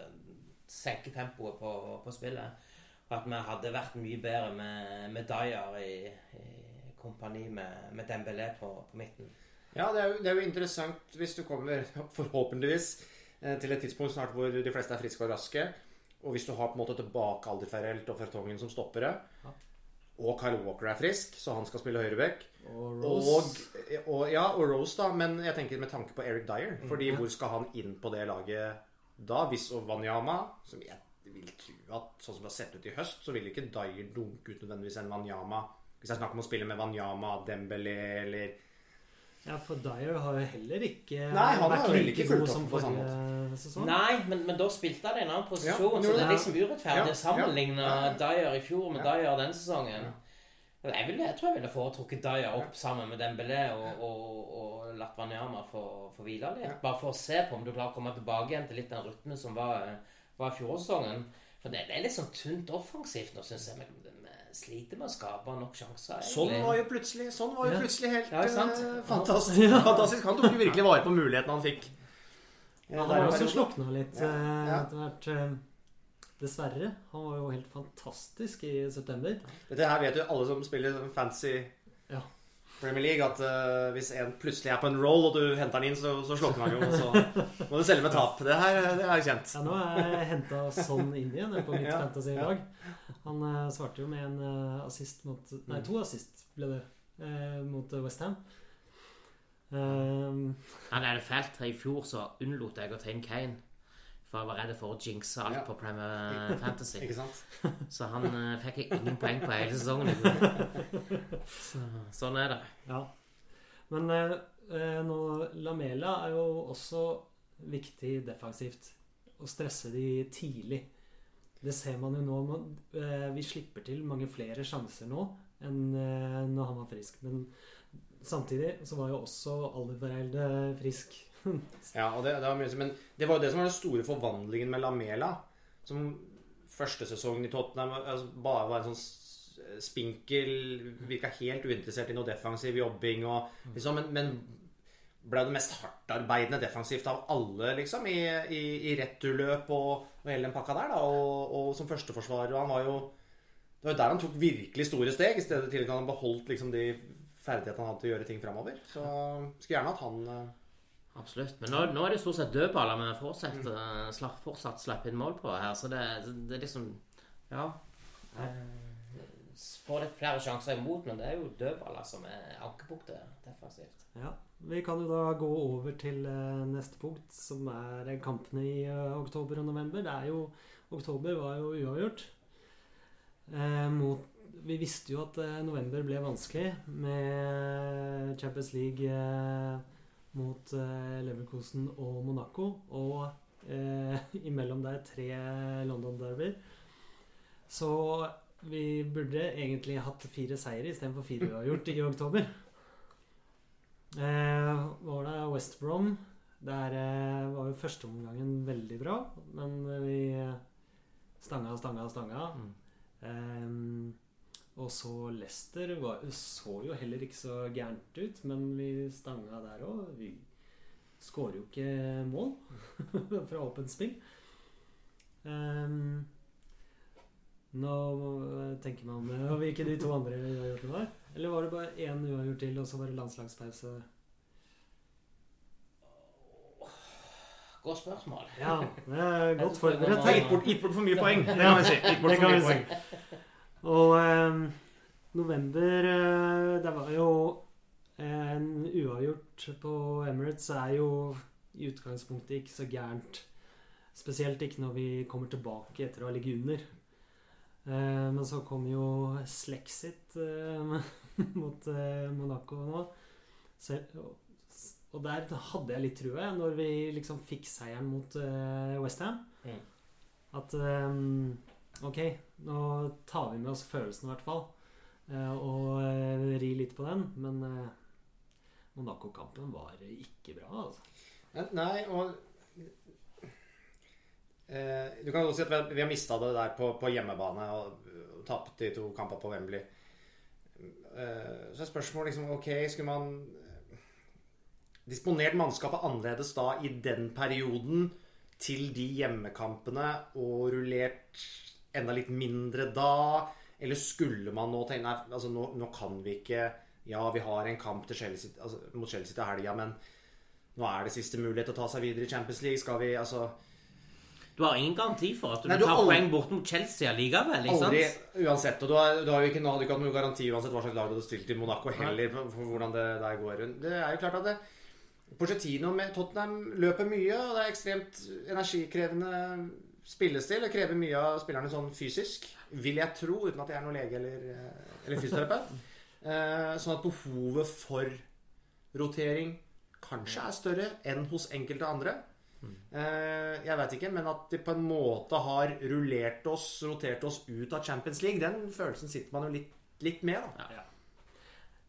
senker tempoet på, på spillet. Og at vi hadde vært mye bedre med, med Dyer i, i kompani med, med Dembélé på, på midten. Ja, det er, jo, det er jo interessant hvis du kommer, forhåpentligvis, eh, til et tidspunkt snart hvor de fleste er friske og raske. Og hvis du har på en måte tilbake Alderferrelt og Fertongen som stoppere, og Kyle Walker er frisk, så han skal spille høyreback Og og, Rose. og, ja, og Rose, da. Men jeg tenker med tanke på Eric Dyer. Fordi hvor skal han inn på det laget da? Hvis Wanyama Som jeg vil tro at sånn som det har sett ut i høst, så vil ikke Dyer dunke ut nødvendigvis en Wanyama. Hvis jeg snakker om å spille med Wanyama, Dembélé eller Ja, for Dyer har jo heller ikke Nei, han vært like ikke god som forrige sesong. Nei, men, men da spilte han i en annen posisjon, Ja, så det er liksom urettferdig Ja, å sammenligne ja, ja. Dyer i fjor med Ja. Dyer denne sesongen. Jeg, ville, jeg tror jeg ville foretrukket Dyer opp sammen med Dembélé og, og, og latt Wanyama få, få hvile litt. Bare for å se på om du klarer å komme tilbake igjen til litt den rytmen som var, var i fjorårssesongen. For det, det er litt sånn tynt offensivt nå, syns jeg. Vi sliter med å skape nok sjanser. Sånn var jo plutselig Sånn var jo Ja. plutselig helt Ja, sant. eh, fantastisk. fantastisk. Han tok jo virkelig vare på muligheten han fikk. Ja, Han har jo også slukna litt Ja, eh, etter hvert. eh, Dessverre. Han var jo helt fantastisk i september. Dette her vet jo alle som spiller sånn fancy Ja. Premier League, at uh, hvis en plutselig er på en roll, og du henter han inn, så, så slukner han jo. og Så må du selge med tap. Det her det er kjent. Ja, nå er jeg henta sånn inn igjen på mitt Ja, fantasy-lag. Han eh, svarte jo med en eh, assist mot Nei, to assist ble det. eh, mot Westham. Um, Ja, det er det fælt. I fjor så unnlot jeg å ta inn Kane. For jeg var redd for å jinxe alt Ja. på Premier Fantasy. Ikke sant? Så han fikk jeg ingen poeng på hele sesongen. Så, sånn er det. ja. Men eh, eh, nå Lamela er jo også viktig defensivt. Å stresse de tidlig. Det ser man jo nå. Man, eh, vi slipper til mange flere sjanser nå enn eh, når han var frisk. Men samtidig så var jo også Alderweireld frisk. Ja, og det, det var mye, men det var jo det som var den store forvandlingen med Lamela. Som første sesongen i Tottenham altså, bare var en sånn s- spinkel Virka helt uinteressert i noe defensiv jobbing og liksom, men, men ble det mest hardtarbeidende defensivt av alle, liksom, i, i, i returløp og, og hele den pakka der, da. Og, og som førsteforsvarer. Og han var jo Det var jo der han tok virkelig store steg, i stedet til at han beholdt liksom de ferdighetene han hadde til å gjøre ting framover. Så skulle gjerne hatt han eh, Absolutt. Men nå, nå er det stort sett dødballer vi fortsatt, mm. fortsatt slipper inn mål på her. Så det, det er liksom Ja. Eh, Får litt flere sjanser imot, men det er jo dødballer som er ankepunktet defensivt. Ja, Vi kan jo da gå over til eh, neste punkt, som er kampene i eh, oktober og november. Det er jo Oktober var jo uavgjort. Eh, mot, vi visste jo at eh, november ble vanskelig med Champions League eh, mot eh, Leverkosen og Monaco. Og imellom der tre London-derbyer. Så vi burde egentlig hatt fire seire istedenfor fire uavgjort i oktober. Eh, var det West Brom. Der eh, var jo førsteomgangen veldig bra, men vi stanga, stanga, stanga. Mm. Eh, Og så Leicester var, så jo heller ikke så gærent ut, men vi stanga der òg. Vi skårer jo ikke mål fra åpent spill. Ehm, nå tenker man om hvilke de to andre uavgjortene var. Eller var det bare én uavgjort til, og så var det landslagspause? Godt spørsmål. Ja, det er godt forberedt. er gitt bort, gitt bort for mye poeng. Det kan vi si. Gitt bort for mye poeng. Og eh, november eh, Det var jo en uavgjort på Emirates er jo i utgangspunktet ikke så gærent. Spesielt ikke når vi kommer tilbake etter å ha ligget under. Eh, men så kom jo Slexit eh, mot eh, Monaco nå. Så, og, der hadde jeg litt trua, når vi liksom fikk seieren mot Westham. Mm. At eh, Ok, nå tar vi med oss følelsen i hvert fall. eh, og ri litt på den. Men Monaco-kampen var ikke bra, altså. Nei, og eh, Du kan også si at vi har, mista det der på, på hjemmebane og, og tapt de to kampene på Wembley. Eh, så er spørsmålet liksom Ok, skulle man eh, disponert mannskapet annerledes da i den perioden til de hjemmekampene og rullert enda litt mindre da? Eller skulle man nå tenke Nei, altså nå, nå kan vi ikke Ja, vi har en kamp Chelsea, altså, mot Chelsea til helga, men nå er det siste mulighet til å ta seg videre i Champions League. Skal vi altså Du har ingen garanti for at du Nei, du tar aldri- poeng bort mot Chelsea allikevel. Aldri sant? uansett. Og du har, du har jo ikke, hadde ikke hatt noen garanti uansett hva slags lag du hadde stilt i Monaco heller, for, for hvordan det der går. Det er jo klart at det Pochettino med Tottenham løper mye, og det er ekstremt energikrevende spillestil. Det krever mye av spillerne sånn fysisk, vil jeg tro, uten at jeg er noen lege eller, eller fysioterapeut. Eh, sånn at behovet for rotering kanskje er større enn hos enkelte andre. Eh, jeg vet ikke, men at de på en måte har rullert oss, rotert oss ut av Champions League, den følelsen sitter man jo litt, litt med, da.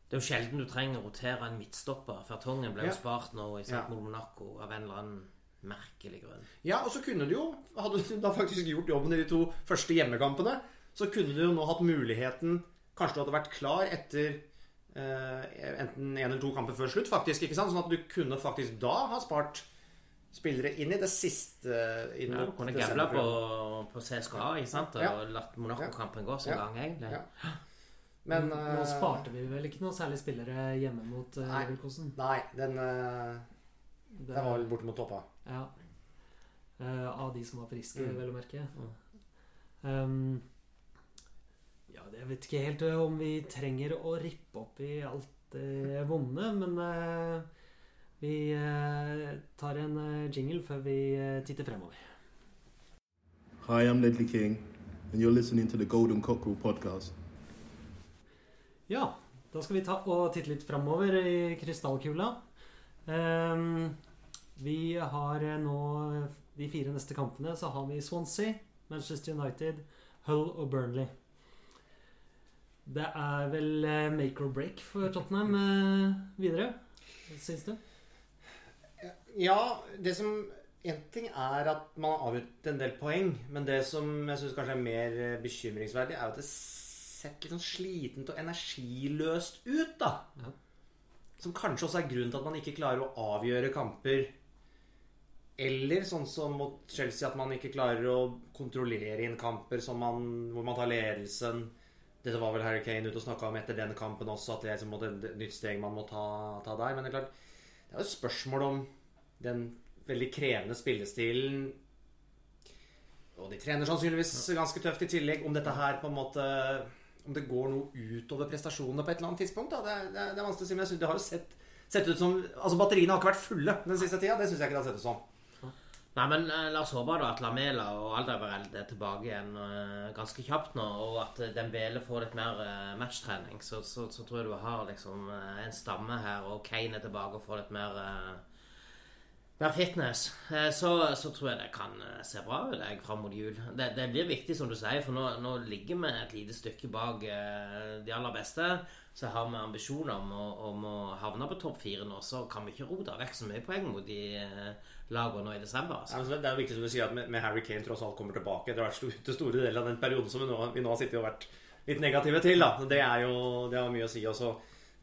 Det er jo sjelden du trenger å rotere en midtstopper. Fertongen ble jo Ja. spart nå i St. Monaco av en eller annen merkelig grunn. Ja, og så kunne du jo, hadde du da faktisk gjort jobben i de to første hjemmekampene, så kunne du jo nå hatt muligheten Kanskje du hadde vært klar etter eh, enten en eller to kamper før slutt, faktisk. ikke sant? Sånn at du kunne faktisk da ha spart spillere inn i det siste inn Ja, mot kunne gambla på, på CSKA ikke sant? og Ja. latt Monaco-kampen gå sin Ja. gang, egentlig. Ja. Men Nå eh, sparte vi vel ikke noe særlig spillere hjemme mot uh, Nei. Leverkosen. Nei, den, uh, den var vel bortimot toppa. Ja. Uh, av de som var friske, Mm. vel å merke. Um, ja, jeg vet ikke helt eh, om vi trenger å rippe opp i alt det vonde, men eh, vi eh, tar en eh, jingle før vi eh, titter fremover. Hi, I'm Ledley King, and you're listening to the Golden Cockerel podcast. Ja, da skal vi ta og titte litt framover i krystallkula. Ehm, vi har nå de fire neste kampene, så har vi Swansea, Manchester United, Hull og Burnley. Det er vel make or break for Tottenham videre, syns du? Ja, det som En ting er at man har avgjort en del poeng, men det som jeg syns kanskje er mer eh, bekymringsverdig, er at det ser litt sånn slitent og energiløst ut, da. Ja. Som kanskje også er grunnen til at man ikke klarer å avgjøre kamper. Eller sånn som mot Chelsea, at man ikke klarer å kontrollere inn kamper som man, hvor man tar ledelsen. Dette var vel Harry Kane ute og snakka om etter den kampen også, at det er liksom et nytt steg man må ta, ta der. Men det er klart, det er jo et spørsmål om den veldig krevende spillestilen Og de trener sannsynligvis ganske tøft i tillegg. Om dette her på en måte Om det går noe utover prestasjonene på et eller annet tidspunkt. Da. Det, det, er, det er vanskelig å si, men jeg synes det har jo sett, sett ut som Altså, batteriene har ikke vært fulle den siste tida. Det syns jeg ikke det har sett ut som. Nei, men eh, la oss håpe da at Lamela og Alderweireld er tilbake igjen uh, ganske kjapt nå, og at Dembele får litt mer uh, matchtrening. Så, så, så tror jeg du har liksom uh, en stamme her, og Kane er tilbake og får litt mer mer fitness. Så, så tror jeg det kan se bra ut jeg, fram mot jul. Det, det blir viktig, som du sier, for nå, nå ligger vi et lite stykke bak de aller beste. Så har vi ambisjoner om om å havne på topp fire nå, så kan vi ikke rote vekk så mye poeng mot de eh, nå i desember. Altså. Ja, Det er jo viktig som du sier at med, Harry Kane tross alt kommer tilbake. Det har vært til store deler av den perioden som vi nå, vi nå har sittet og vært litt negative til, da. Det er jo det har mye å si. Og så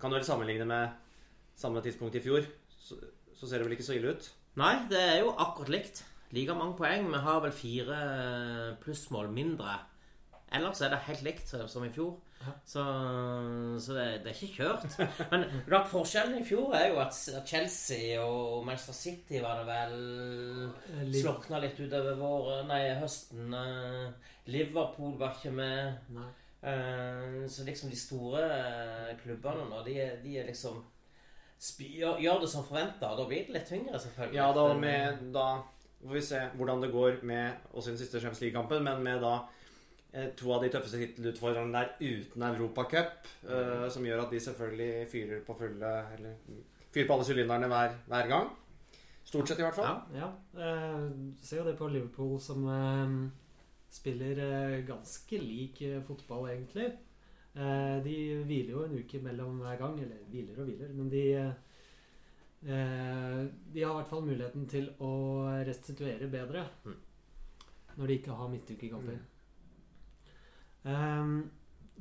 kan du vel sammenligne med samme tidspunkt i fjor. Så, så ser det vel ikke så ille ut. Nei, det er jo akkurat likt. Like mange poeng. Vi har vel fire plussmål mindre. Ellers er det helt likt som i fjor. Så, så det, det er ikke kjørt. Men klart forskjellen i fjor er jo at Chelsea og Manchester City var det vel Slokna litt utover våren, nei, høsten. eh, Liverpool var ikke med. Nei. Eh, Så liksom de store eh, klubbene nå, de, de er liksom gjør, gjør det som forventa. Da blir det litt tyngre, selvfølgelig. Ja, da med Da får vi se hvordan det går med også i den siste Champions League-kampen, men med da eh, to av de tøffeste tittelutfordrerne der uten Europacup, Uh, som gjør at de selvfølgelig fyrer på fulle Eller fyrer på alle sylinderne hver, hver gang. Stort sett, i hvert fall. Ja. Eh, ser jo det på Liverpool som uh, spiller eh, ganske lik eh, fotball, egentlig. Eh, de hviler jo en uke mellom hver gang. Eller hviler og hviler, men de eh, eh, De har i hvert fall muligheten til å restituere bedre Mm. når de ikke har midtukekamper. Eh,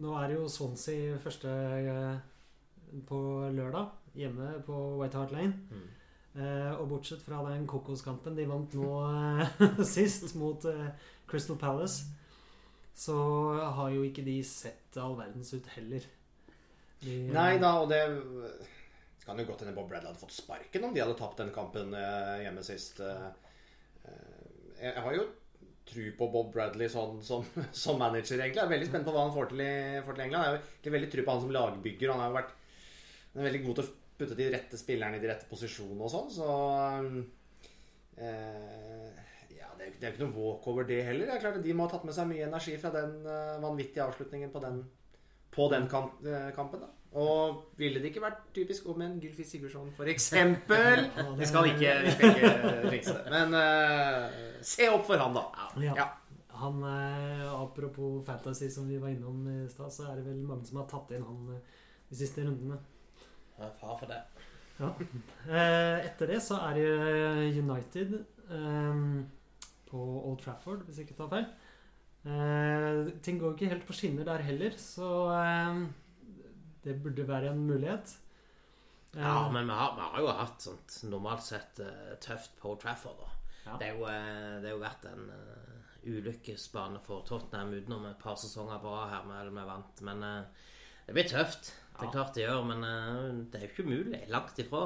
nå er det jo Swansea første eh, på lørdag, hjemme på White Hart Lane. Mm. Eh, og bortsett fra den kokoskampen de vant nå eh, sist mot eh, Crystal Palace, så har jo ikke de sett all verdens ut heller. De, Nei da, og det kan jo godt hende Bob Bradley hadde fått sparken om de hadde tapt den kampen hjemme sist. Jeg har jo tru på Bob Bradley sånn, som, som manager, egentlig. Jeg er veldig spent på hva han får til i, får til England. Jeg har veldig tru på han som lagbygger. Han har jo vært er veldig god til å putte de rette spillerne i de rette posisjonene og sånn, så eh, Ja, det er jo det er jo ikke noe walkover, det heller. Det er klart at De må ha tatt med seg mye energi fra den uh, vanvittige avslutningen på den, på den kamp, eh, kampen. da Og ville det ikke vært typisk om en Gylfi Sigurdsson, for eksempel? Vi skal ikke, vi skal ikke rikse det. Men uh, se opp for han, da. Ja. Ja. Han, eh, apropos fantasy, som vi var innom i stad, så er det vel mange som har tatt inn han eh, de siste rundene. Ja, far for det. Ja. etter det så er det United eh, på Old Trafford, hvis jeg ikke tar feil. Eh, ting går ikke helt på skinner der heller, så eh, det burde være en mulighet. Eh, Ja, men vi har, vi har jo hatt sånt normalt sett eh, tøft på Trafford. Da. Ja. Det, er jo, eh, det har jo vært en uh, ulykkesbane for Tottenham utenom et par sesonger bra her med, med vant. Men uh, det blir tøft. Det er Ja. klart det gjør, men uh, det er jo ikke umulig. Langt ifra.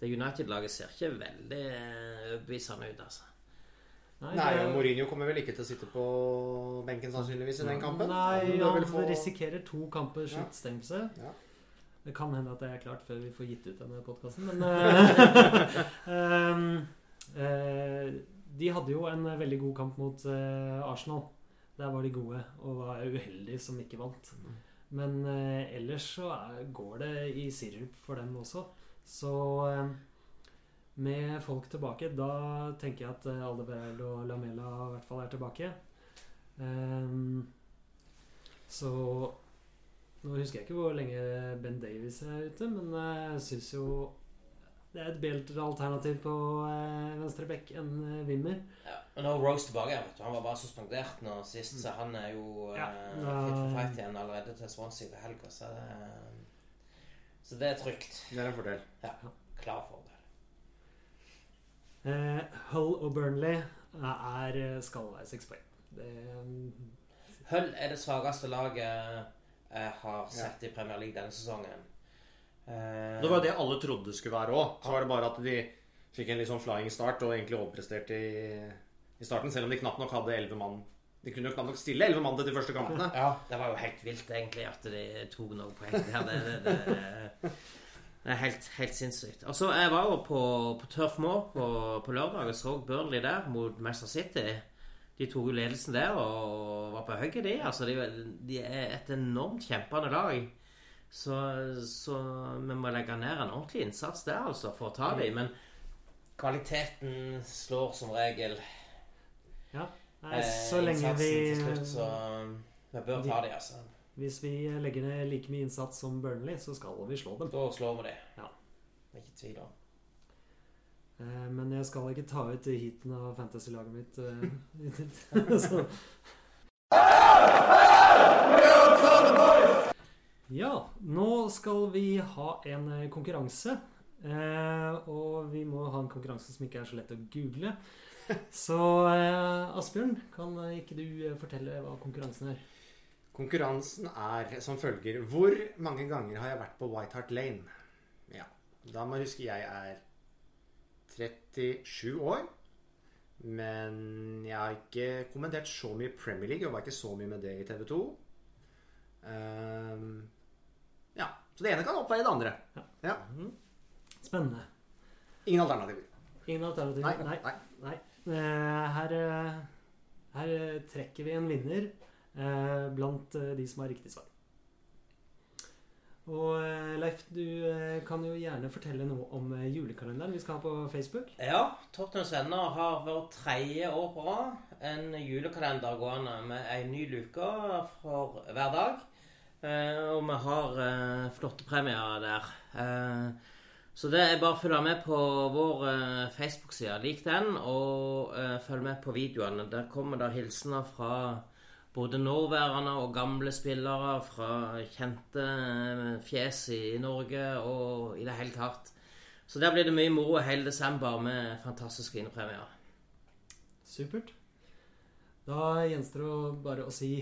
Det United-laget ser ikke veldig eh, overbevisende ut, altså. Nei, Nei og Mourinho kommer vel ikke til å sitte på benken sannsynligvis i den kampen. Nei, Han få- risikerer to kamper sluttstengelse. Ja. Det kan hende at det er klart før vi får gitt ut denne podkasten, men eh, ehm, eh, De hadde jo en veldig god kamp mot eh, Arsenal. Der var de gode, og var uheldige som ikke vant. Men eh, ellers så er, går det i sirup for dem også. Så med folk tilbake, da tenker jeg at eh, Aldeberg og Lamela i hvert fall er tilbake. Um, så Nå husker jeg ikke hvor lenge Ben Davies er ute, men eh, jeg syns jo det er et bedre alternativ på eh, venstre bekk enn eh, Wimmer. Ja. Men nå er Rose tilbake vet du. Han var bare suspendert nå sist, så han er jo Ja, eh, da- fit for fight igjen allerede til Swansea til helga. Så, det- så det er trygt. Det er en fordel. Ja, klar fordel. Eh, Hull og Burnley er eh, skal være seks poeng. Hull er det svakeste laget jeg har sett i Premier League denne sesongen. Eh, Det var det alle trodde det skulle være òg. Så var det bare at de fikk en litt sånn flying start og egentlig overpresterte i, i starten. Selv om de knapt nok hadde elleve mann. De kunne jo knapt nok stille elleve mann til de første kampene. Ja, det var jo helt vilt egentlig at de tok noen poeng der. Det, det, det, det er helt, helt sinnssykt. Og så Jeg var jo på, på Turf Moor på, på lørdag og så Burnley der mot Manchester City. De tok jo ledelsen der og var på hugget, de. Altså, de, de er et enormt kjempende lag. Så, så vi må legge ned en ordentlig innsats der, altså, for å ta dem. Men kvaliteten slår som regel ja. Nei, eh, så lenge vi innsatsen til slutt, så vi bør ta dem, altså. Hvis vi legger ned like mye innsats som Burnley, så skal vi slå dem. Da slår vi det. Ja. Ikke tvil om. Eh, Men jeg skal ikke ta ut heaten av fantasy-laget mitt. eh. Ja, nå skal vi ha en eh, konkurranse. Og vi må ha en konkurranse som ikke er så lett å google. Så Asbjørn, kan ikke du fortelle hva konkurransen er? Konkurransen er som følger Hvor mange ganger har jeg vært på White Hart Lane? Ja, Da må jeg huske jeg er 37 år. Men jeg har ikke kommentert så mye Premier League. Jeg var ikke så mye med det i TV 2. Um, ja, Så det ene kan oppveie det andre. Ja. Spennende. Ingen alternativer. Ingen alternativer? Nei, Nei. nei. Eh, Her, eh, her trekker vi en vinner blant eh, de som har riktig svar. Og eh, Leif, du eh, kan jo gjerne fortelle noe om eh, julekalenderen vi skal ha på Facebook. Ja, Tottenhams Venner har vært tredje år på rad en julekalender gående med ei ny luke for hver dag. Eh, og vi har eh, flotte premier der. Eh, så det er bare å følge med på vår eh, Facebook-side. Lik den, og eh, følg med på videoene. Der kommer det hilsener fra både nåværende og gamle spillere, fra kjente eh, fjes i Norge og i det hele tatt. Så der blir det mye moro hele desember med fantastiske vinnerpremier. Supert. Da gjenstår det bare å si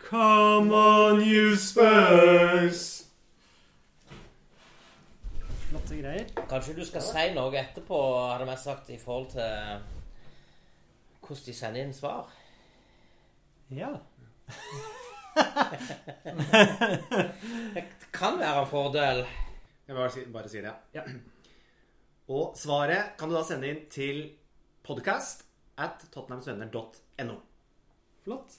Come on, you Spurs! Flotte greier. Kanskje du skal si noe etterpå, hadde jeg sagt, i forhold til hvordan de sender inn svar? Ja. Det kan være en fordel. Jeg bare, si- bare sier det. Ja. Og svaret kan du da sende inn til podcast at tottenhamsvenner.no. Flott.